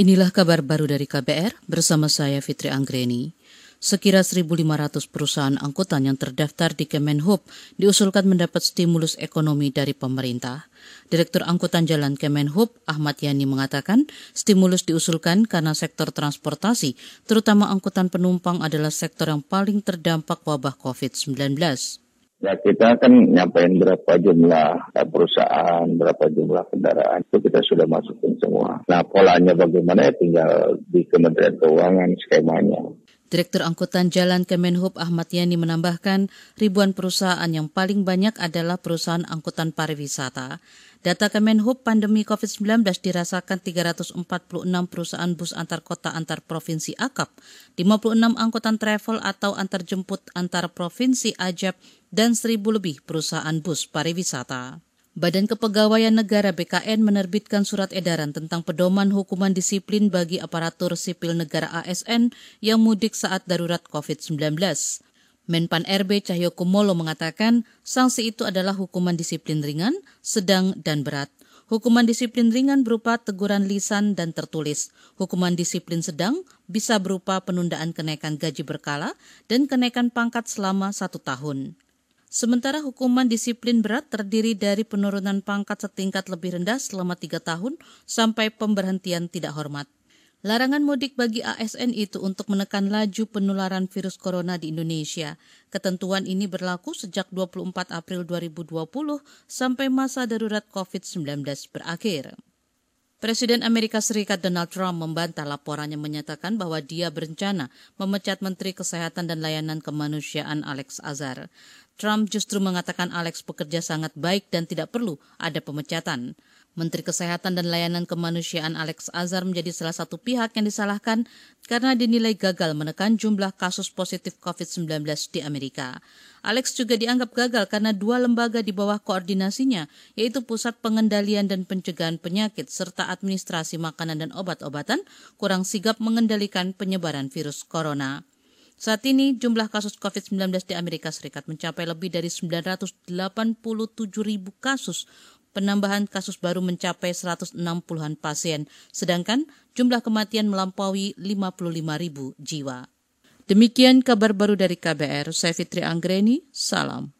Inilah kabar baru dari KBR bersama saya Fitri Anggreni. Sekira 1.500 perusahaan angkutan yang terdaftar di Kemenhub diusulkan mendapat stimulus ekonomi dari pemerintah. Direktur Angkutan Jalan Kemenhub, Ahmad Yani mengatakan, stimulus diusulkan karena sektor transportasi, terutama angkutan penumpang adalah sektor yang paling terdampak wabah COVID-19. Ya kita kan nyampain berapa jumlah perusahaan, berapa jumlah kendaraan itu kita sudah masukin semua. Nah polanya bagaimana ya tinggal di Kementerian Keuangan skemanya. Direktur Angkutan Jalan Kemenhub Ahmad Yani menambahkan, ribuan perusahaan yang paling banyak adalah perusahaan angkutan pariwisata. Data Kemenhub pandemi COVID-19 dirasakan 346 perusahaan bus antar kota antar provinsi AKAP, 56 angkutan travel atau antar jemput antar provinsi AJAP, dan 1000 lebih perusahaan bus pariwisata. Badan Kepegawaian Negara BKN menerbitkan surat edaran tentang pedoman hukuman disiplin bagi aparatur sipil negara ASN yang mudik saat darurat COVID-19. Menpan RB Cahyokumolo mengatakan sanksi itu adalah hukuman disiplin ringan, sedang, dan berat. Hukuman disiplin ringan berupa teguran lisan dan tertulis. Hukuman disiplin sedang bisa berupa penundaan kenaikan gaji berkala dan kenaikan pangkat selama satu tahun. Sementara hukuman disiplin berat terdiri dari penurunan pangkat setingkat lebih rendah selama tiga tahun sampai pemberhentian tidak hormat. Larangan mudik bagi ASN itu untuk menekan laju penularan virus corona di Indonesia. Ketentuan ini berlaku sejak 24 April 2020 sampai masa darurat COVID-19 berakhir. Presiden Amerika Serikat Donald Trump membantah laporannya menyatakan bahwa dia berencana memecat Menteri Kesehatan dan Layanan Kemanusiaan Alex Azar. Trump justru mengatakan Alex bekerja sangat baik dan tidak perlu ada pemecatan. Menteri Kesehatan dan Layanan Kemanusiaan Alex Azar menjadi salah satu pihak yang disalahkan karena dinilai gagal menekan jumlah kasus positif COVID-19 di Amerika. Alex juga dianggap gagal karena dua lembaga di bawah koordinasinya, yaitu Pusat Pengendalian dan Pencegahan Penyakit serta Administrasi Makanan dan Obat-obatan, kurang sigap mengendalikan penyebaran virus corona. Saat ini jumlah kasus COVID-19 di Amerika Serikat mencapai lebih dari 987 ribu kasus. Penambahan kasus baru mencapai 160-an pasien, sedangkan jumlah kematian melampaui 55 ribu jiwa. Demikian kabar baru dari KBR, saya Fitri Anggreni, salam.